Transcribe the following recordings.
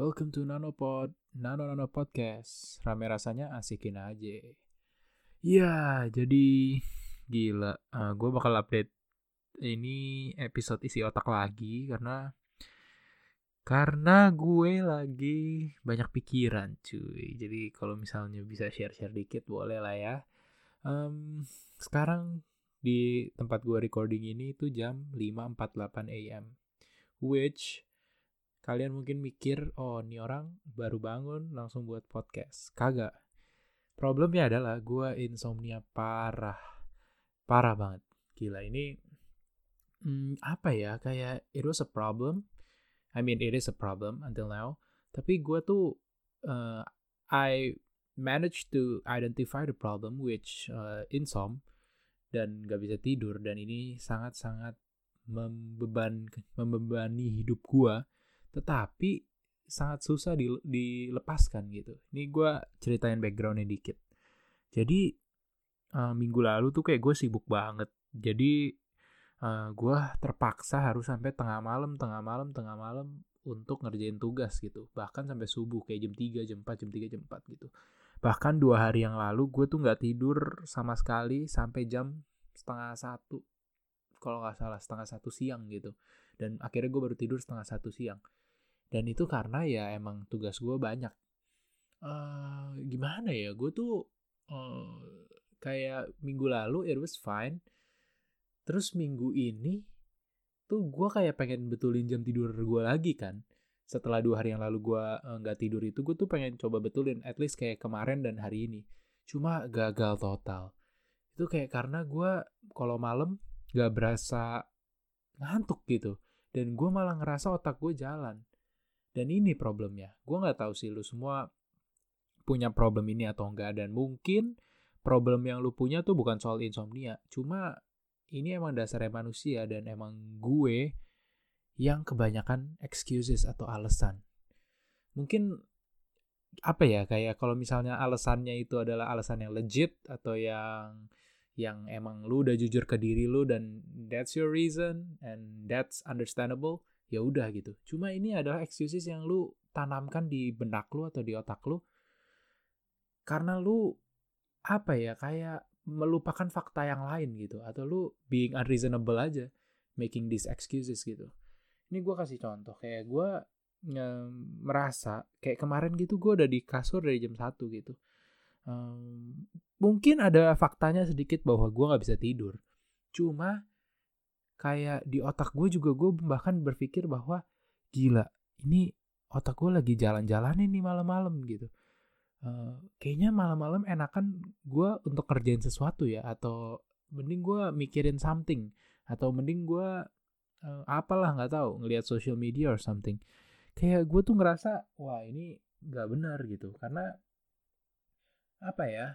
Welcome to Nanopod, Nano Nano Podcast. Rame rasanya asikin aja. Ya, jadi gila. Uh, gue bakal update ini episode isi otak lagi karena karena gue lagi banyak pikiran, cuy. Jadi kalau misalnya bisa share-share dikit boleh lah ya. Um, sekarang di tempat gue recording ini itu jam 5.48 AM. Which kalian mungkin mikir, oh ini orang baru bangun langsung buat podcast. Kagak. Problemnya adalah gue insomnia parah. Parah banget. Gila ini hmm, apa ya kayak it was a problem. I mean it is a problem until now. Tapi gue tuh uh, I managed to identify the problem which uh, insom dan gak bisa tidur dan ini sangat-sangat membeban membebani hidup gue tetapi sangat susah di, dilepaskan gitu. Ini gue ceritain backgroundnya dikit. Jadi uh, minggu lalu tuh kayak gue sibuk banget. Jadi uh, eh, gue terpaksa harus sampai tengah malam tengah malam tengah malam untuk ngerjain tugas gitu. Bahkan sampai subuh kayak jam 3 jam 4 jam 3 jam 4 gitu. Bahkan dua hari yang lalu gue tuh nggak tidur sama sekali sampai jam setengah satu kalau nggak salah setengah satu siang gitu. Dan akhirnya gue baru tidur setengah satu siang. Dan itu karena ya emang tugas gue banyak. Uh, gimana ya gue tuh uh, kayak minggu lalu it was fine. Terus minggu ini tuh gue kayak pengen betulin jam tidur gue lagi kan. Setelah dua hari yang lalu gue eh, nggak uh, tidur itu gue tuh pengen coba betulin at least kayak kemarin dan hari ini. Cuma gagal total. Itu kayak karena gue kalau malam gak berasa ngantuk gitu. Dan gue malah ngerasa otak gue jalan. Dan ini problemnya. Gue nggak tahu sih lu semua punya problem ini atau enggak dan mungkin problem yang lu punya tuh bukan soal insomnia. Cuma ini emang dasarnya manusia dan emang gue yang kebanyakan excuses atau alasan. Mungkin apa ya kayak kalau misalnya alasannya itu adalah alasan yang legit atau yang yang emang lu udah jujur ke diri lu dan that's your reason and that's understandable ya udah gitu. Cuma ini adalah excuses yang lu tanamkan di benak lu atau di otak lu karena lu apa ya kayak melupakan fakta yang lain gitu atau lu being unreasonable aja making these excuses gitu. Ini gue kasih contoh kayak gue merasa kayak kemarin gitu gue udah di kasur dari jam 1 gitu um, mungkin ada faktanya sedikit bahwa gue nggak bisa tidur. Cuma kayak di otak gue juga gue bahkan berpikir bahwa gila ini otak gue lagi jalan-jalan ini malam-malam gitu. Uh, kayaknya malam-malam enakan gue untuk kerjain sesuatu ya atau mending gue mikirin something atau mending gue uh, apalah nggak tahu ngelihat social media or something. Kayak gue tuh ngerasa wah ini nggak benar gitu. Karena apa ya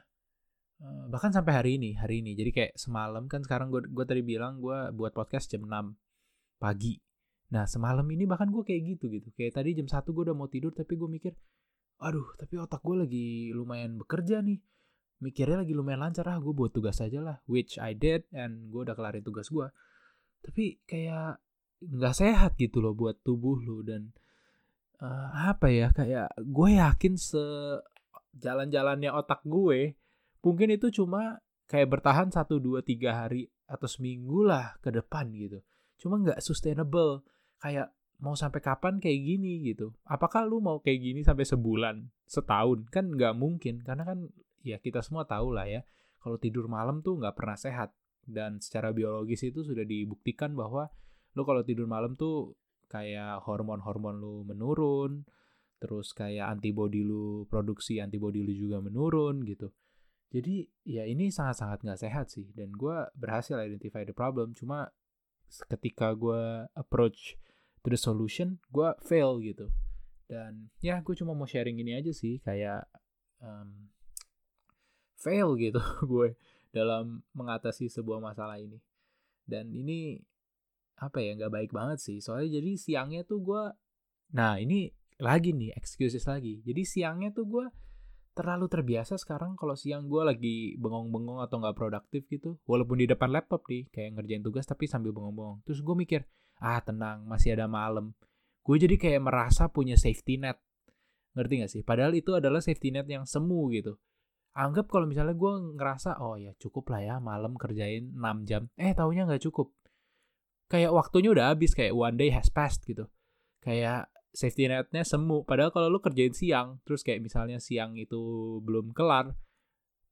uh, bahkan sampai hari ini hari ini. Jadi kayak semalam kan sekarang gue gue tadi bilang gue buat podcast jam 6 pagi. Nah semalam ini bahkan gue kayak gitu gitu. Kayak tadi jam satu gue udah mau tidur tapi gue mikir aduh tapi otak gue lagi lumayan bekerja nih. Mikirnya lagi lumayan lancar. Ah gue buat tugas aja lah. Which I did and gue udah kelarin tugas gue tapi kayak nggak sehat gitu loh buat tubuh lo dan uh, apa ya kayak gue yakin se jalan-jalannya otak gue mungkin itu cuma kayak bertahan satu dua tiga hari atau seminggu lah ke depan gitu. Cuma nggak sustainable. Kayak mau sampai kapan kayak gini gitu. Apakah lu mau kayak gini sampai sebulan setahun? Kan nggak mungkin karena kan ya kita semua tahu lah ya kalau tidur malam tuh nggak pernah sehat. Dan secara biologis itu sudah dibuktikan bahwa lo kalau tidur malam tuh kayak hormon-hormon lu menurun terus kayak antibody lu produksi antibody lu juga menurun gitu. Jadi ya ini sangat-sangat nggak sehat sih dan gue berhasil identify the problem. Cuma ketika gue approach to the solution gue fail gitu. Dan ya gue cuma mau sharing ini aja sih kayak um, fail gitu gue dalam mengatasi sebuah masalah ini. Dan ini apa ya nggak baik banget sih. Soalnya jadi siangnya tuh gue nah ini lagi nih excuses lagi jadi siangnya tuh gue terlalu terbiasa sekarang kalau siang gue lagi bengong-bengong atau nggak produktif gitu walaupun di depan laptop nih kayak ngerjain tugas tapi sambil bengong-bengong terus gue mikir ah tenang masih ada malam gue jadi kayak merasa punya safety net Ngerti gak sih? Padahal itu adalah safety net yang semu gitu. Anggap kalau misalnya gue ngerasa, oh ya cukup lah ya malam kerjain 6 jam. Eh taunya nggak cukup. Kayak waktunya udah habis, kayak one day has passed gitu. Kayak safety netnya semu. Padahal kalau lu kerjain siang, terus kayak misalnya siang itu belum kelar,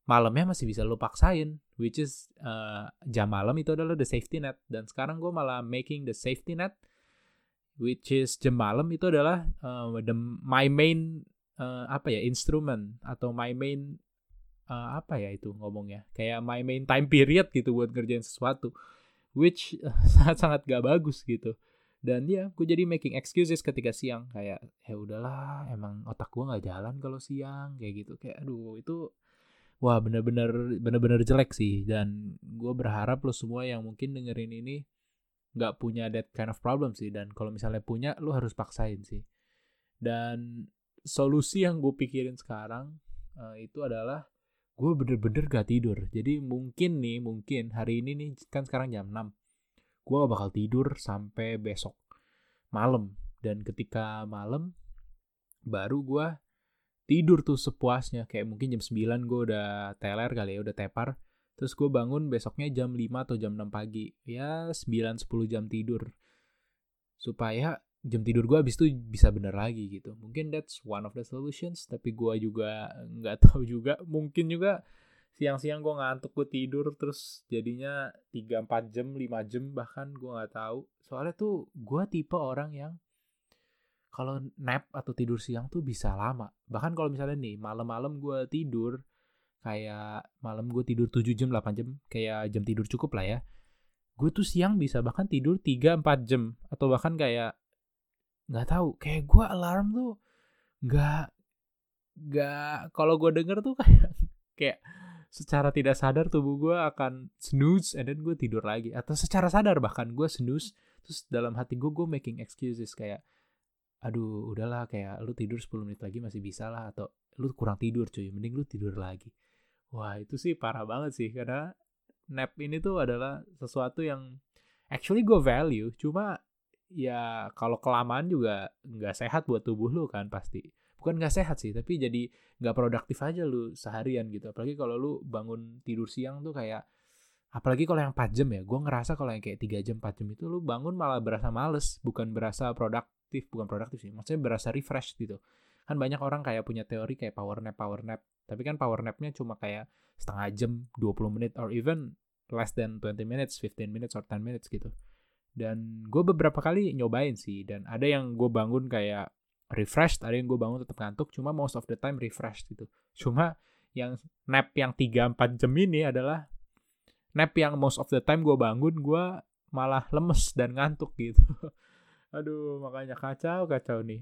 malamnya masih bisa lu paksain. Which is uh, jam malam itu adalah the safety net. Dan sekarang gue malah making the safety net which is jam malam itu adalah uh, the my main uh, apa ya instrument atau my main uh, apa ya itu ngomongnya kayak my main time period gitu buat ngerjain sesuatu which sangat sangat gak bagus gitu dan ya gue jadi making excuses ketika siang. Kayak ya udahlah emang otak gue nggak jalan kalau siang kayak gitu. Kayak aduh itu wah bener-bener bener-bener jelek sih. Dan gue berharap lo semua yang mungkin dengerin ini nggak punya that kind of problem sih. Dan kalau misalnya punya lu harus paksain sih. Dan solusi yang gue pikirin sekarang uh, itu adalah gue bener-bener gak tidur. Jadi mungkin nih mungkin hari ini nih kan sekarang jam 6 gue gak bakal tidur sampai besok malam dan ketika malam baru gue tidur tuh sepuasnya kayak mungkin jam 9 gue udah teler kali ya udah tepar Terus gue bangun besoknya jam 5 atau jam 6 pagi. Ya 9-10 jam tidur. Supaya jam tidur gue habis itu bisa bener lagi gitu. Mungkin that's one of the solutions. Tapi gue juga nggak tahu juga. Mungkin juga siang-siang gue ngantuk gue tidur terus jadinya 3-4 jam, 5 jam bahkan gue nggak tahu. Soalnya tuh gue tipe orang yang kalau nap atau tidur siang tuh bisa lama. Bahkan kalau misalnya nih malam-malam gue tidur kayak malam gue tidur 7 jam 8 jam kayak jam tidur cukup lah ya gue tuh siang bisa bahkan tidur 3-4 jam atau bahkan kayak nggak tahu kayak gue alarm tuh nggak nggak kalau gue denger tuh kayak kayak secara tidak sadar tubuh gue akan snooze and then gue tidur lagi. Atau secara sadar bahkan gue snooze terus dalam hati gue gue making excuses kayak aduh udahlah kayak lu tidur 10 menit lagi masih bisa lah atau lu kurang tidur cuy mending lu tidur lagi. Wah itu sih parah banget sih karena nap ini tuh adalah sesuatu yang actually gue value. Cuma ya kalau kelamaan juga nggak sehat buat tubuh lu kan pasti bukan nggak sehat sih tapi jadi nggak produktif aja lu seharian gitu. Apalagi kalau lu bangun tidur siang tuh kayak apalagi kalau yang 4 jam ya gue ngerasa kalau yang kayak 3 jam 4 jam itu lu bangun malah berasa males bukan berasa produktif bukan produktif sih maksudnya berasa refresh gitu. Kan banyak orang kayak punya teori kayak power nap power nap. Tapi kan power napnya cuma kayak setengah jam 20 menit or even less than 20 minutes 15 minutes or 10 minutes gitu. Dan gue beberapa kali nyobain sih dan ada yang gue bangun kayak refreshed ada yang gue bangun tetap ngantuk cuma most of the time refreshed gitu. Cuma yang nap yang 3-4 jam ini adalah nap yang most of the time gue bangun gue malah lemes dan ngantuk gitu. Aduh makanya kacau kacau nih.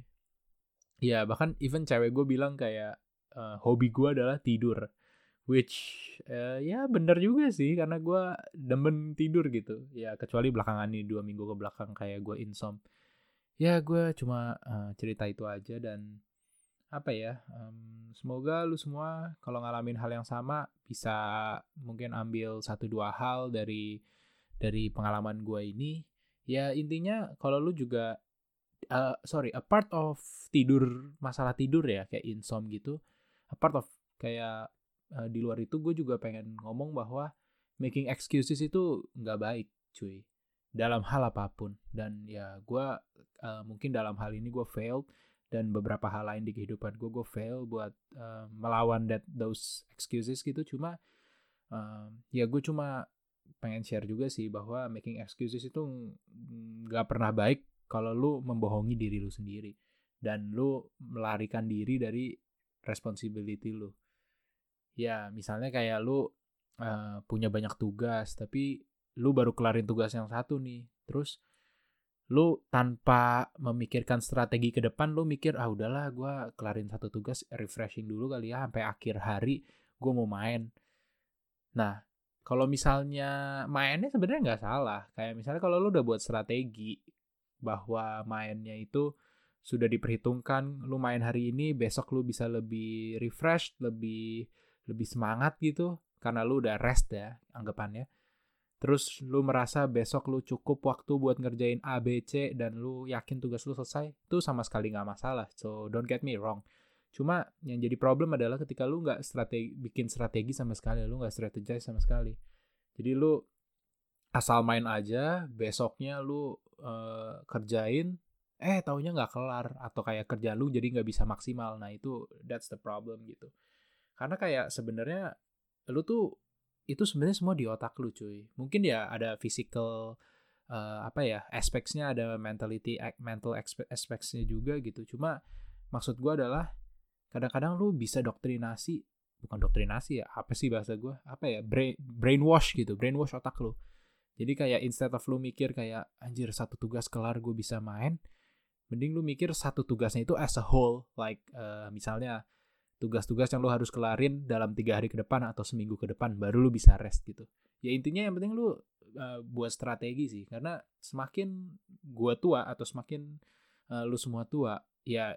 Ya bahkan even cewek gue bilang kayak uh, hobi gue adalah tidur. Which uh, ya bener juga sih karena gue demen tidur gitu. Ya kecuali belakangan ini dua minggu ke belakang kayak gue insom ya gue cuma uh, cerita itu aja dan apa ya um, semoga lu semua kalau ngalamin hal yang sama bisa mungkin ambil satu dua hal dari dari pengalaman gue ini. Ya intinya kalau lu juga uh, sorry a part of tidur masalah tidur ya kayak insom gitu a part of kayak uh, di luar itu gue juga pengen ngomong bahwa making excuses itu nggak baik cuy dalam hal apa pun. Dan ya gue uh, mungkin dalam hal ini gue failed dan beberapa hal lain di kehidupan gue gue fail buat uh, melawan that those excuses gitu. Cuma uh, ya gue cuma pengen share juga sih bahwa making excuses itu nggak pernah baik kalau lu membohongi diri lu sendiri. Dan lu melarikan diri dari responsibility lu. Ya, misalnya kayak lu uh, punya banyak tugas tapi lu baru kelarin tugas yang satu nih. Terus lu tanpa memikirkan strategi ke depan lu mikir ah udahlah gue kelarin satu tugas refreshing dulu kali ya sampai akhir hari gue mau main. Nah kalau misalnya mainnya sebenarnya nggak salah. Kayak misalnya kalau lu udah buat strategi bahwa mainnya itu sudah diperhitungkan lu main hari ini besok lu bisa lebih refresh lebih lebih semangat gitu karena lu udah rest ya anggapannya terus lu merasa besok lu cukup waktu buat ngerjain A B C dan lu yakin tugas lu selesai itu sama sekali nggak masalah. So don't get me wrong. Cuma yang jadi problem adalah ketika lu nggak strategi bikin strategi sama sekali lu nggak strategize sama sekali. Jadi lu asal main aja besoknya lu uh, kerjain eh taunya nggak kelar atau kayak kerja lu jadi nggak bisa maksimal. Nah itu that's the problem gitu. Karena kayak sebenarnya lu tuh itu sebenarnya semua di otak lu cuy. Mungkin ya ada physical uh, apa ya aspeknya ada mentality mental aspeknya juga gitu. Cuma maksud gue adalah kadang-kadang lu bisa doktrinasi bukan doktrinasi ya apa sih bahasa gue apa ya brain brainwash gitu brainwash otak lu. Jadi kayak instead of lu mikir kayak anjir satu tugas kelar gue bisa main mending lu mikir satu tugasnya itu as a whole. Like uh, misalnya tugas-tugas yang lu harus kelarin dalam tiga hari ke depan atau seminggu ke depan baru lu bisa rest gitu. Ya intinya yang penting lu uh, buat strategi sih karena semakin gua tua atau semakin uh, lu semua tua ya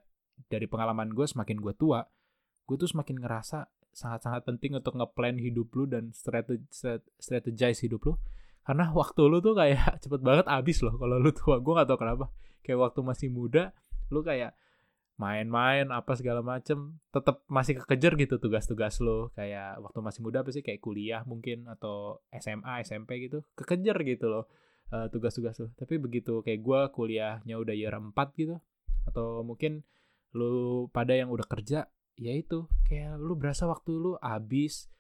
dari pengalaman gue semakin gue tua gue tuh semakin ngerasa sangat-sangat penting untuk ngeplan hidup lu dan strategi strategize hidup lu karena waktu lu tuh kayak cepet banget abis loh kalau lu tua. Gue gak tau kenapa. Kayak waktu masih muda lu kayak main-main apa segala macem tetap masih kekejar gitu tugas-tugas lo. Kayak waktu masih muda apa sih kayak kuliah mungkin atau SMA SMP gitu kekejar gitu loh uh, tugas-tugas lo. Tapi begitu kayak gue kuliahnya udah year 4 gitu atau mungkin lu pada yang udah kerja ya itu kayak lu berasa waktu lu habis.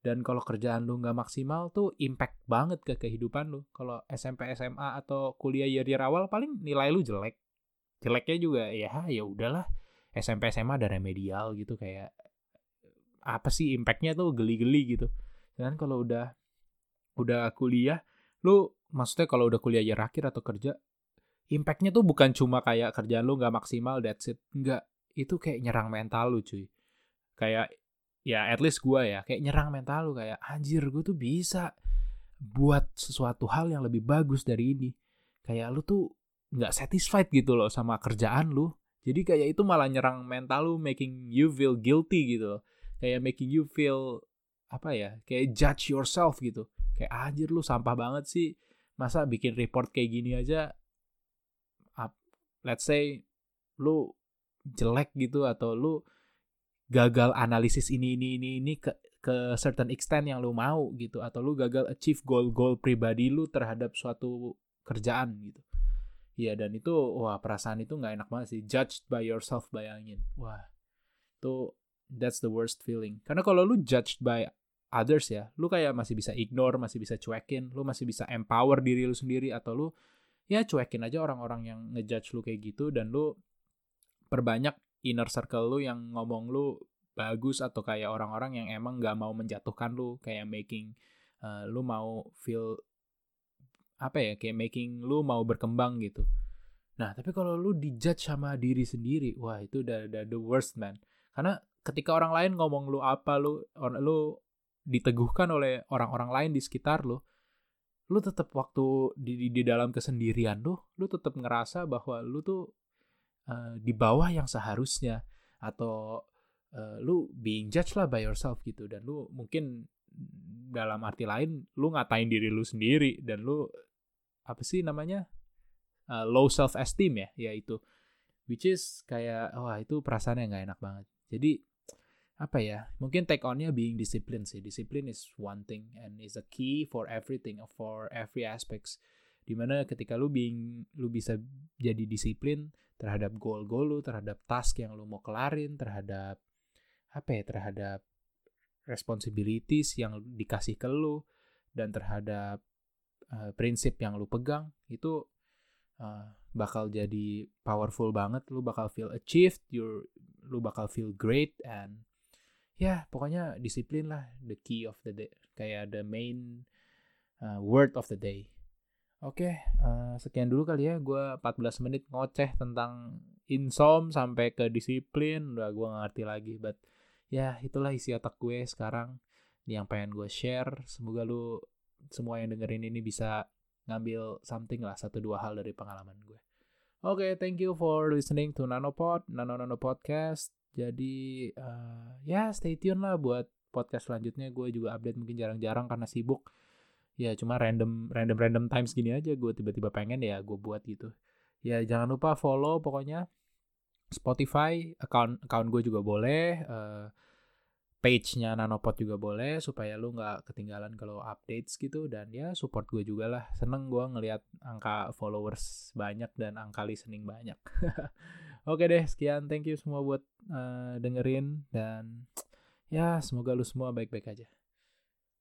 Dan kalau kerjaan lu nggak maksimal tuh impact banget ke kehidupan lu. Kalau SMP SMA atau kuliah year year awal paling nilai lu jelek jeleknya juga ya ya udahlah. SMP SMA ada remedial gitu kayak apa sih impactnya tuh geli-geli gitu. Dan kalau udah udah kuliah lu maksudnya kalau udah kuliah ya akhir atau kerja impactnya tuh bukan cuma kayak kerjaan lu nggak maksimal that's it. Nggak. Itu kayak nyerang mental lu cuy. Kayak ya at least gue ya kayak nyerang mental lu kayak anjir gue tuh bisa buat sesuatu hal yang lebih bagus dari ini. Kayak lu tuh nggak satisfied gitu loh sama kerjaan lu. Jadi kayak itu malah nyerang mental lu making you feel guilty gitu loh. kayak making you feel apa ya kayak judge yourself gitu. Kayak anjir lu sampah banget sih. Masa bikin report kayak gini aja let's say lu jelek gitu atau lu gagal analisis ini ini ini ini ke ke certain extent yang lu mau gitu atau lu gagal achieve goal-goal pribadi lu terhadap suatu kerjaan gitu Iya dan itu wah perasaan itu nggak enak banget sih. Judged by yourself bayangin. Wah itu that's the worst feeling. Karena kalau lu judged by others ya, lu kayak masih bisa ignore, masih bisa cuekin, lu masih bisa empower diri lu sendiri atau lu ya cuekin aja orang-orang yang ngejudge lu kayak gitu dan lu perbanyak inner circle lu yang ngomong lu bagus atau kayak orang-orang yang emang nggak mau menjatuhkan lu kayak making uh, lu mau feel apa ya kayak making lu mau berkembang gitu. Nah tapi kalau lu dijudge sama diri sendiri wah itu udah, udah the worst man. Karena ketika orang lain ngomong lu apa lu orang lu diteguhkan oleh orang-orang lain di sekitar lu lu tetap waktu di, di, di dalam kesendirian lu lu tetap ngerasa bahwa lu tuh uh, di bawah yang seharusnya atau uh, lu being judged lah by yourself gitu. Dan lu mungkin dalam arti lain lu ngatain diri lu sendiri dan lu apa sih namanya uh, low self esteem ya yaitu. Which is kayak wah itu perasaan yang nggak enak banget. Jadi apa ya mungkin take onnya being discipline sih. Discipline is one thing and is a key for everything for every aspects. Di mana ketika lu being lu bisa jadi disiplin terhadap goal-goal lu terhadap task yang lu mau kelarin terhadap apa ya terhadap responsibilities yang dikasih ke lu dan terhadap uh, prinsip yang lu pegang itu uh, bakal jadi powerful banget lu bakal feel achieved you lu bakal feel great and ya yeah, pokoknya disiplin lah the key of the day kayak the main uh, word of the day. Oke okay, uh, sekian dulu kali ya gue 14 menit ngoceh tentang insom sampai ke disiplin udah gue ngerti lagi but ya itulah isi otak gue sekarang yang pengen gue share semoga lu semua yang dengerin ini bisa ngambil something lah satu dua hal dari pengalaman gue. Oke, okay, thank you for listening to Nanopod, Nano Nano Podcast. Jadi uh, ya stay tune lah buat podcast selanjutnya. Gue juga update mungkin jarang-jarang karena sibuk. Ya cuma random random random times gini aja gue tiba-tiba pengen ya gue buat gitu. Ya jangan lupa follow pokoknya Spotify account account gue juga boleh uh, page-nya Nanopod juga boleh supaya lu nggak ketinggalan kalau updates gitu. Dan ya support gue juga lah. Seneng gue ngelihat angka followers banyak dan angka listening banyak. Oke deh sekian. Thank you semua buat uh, dengerin. Dan ya semoga lu semua baik-baik aja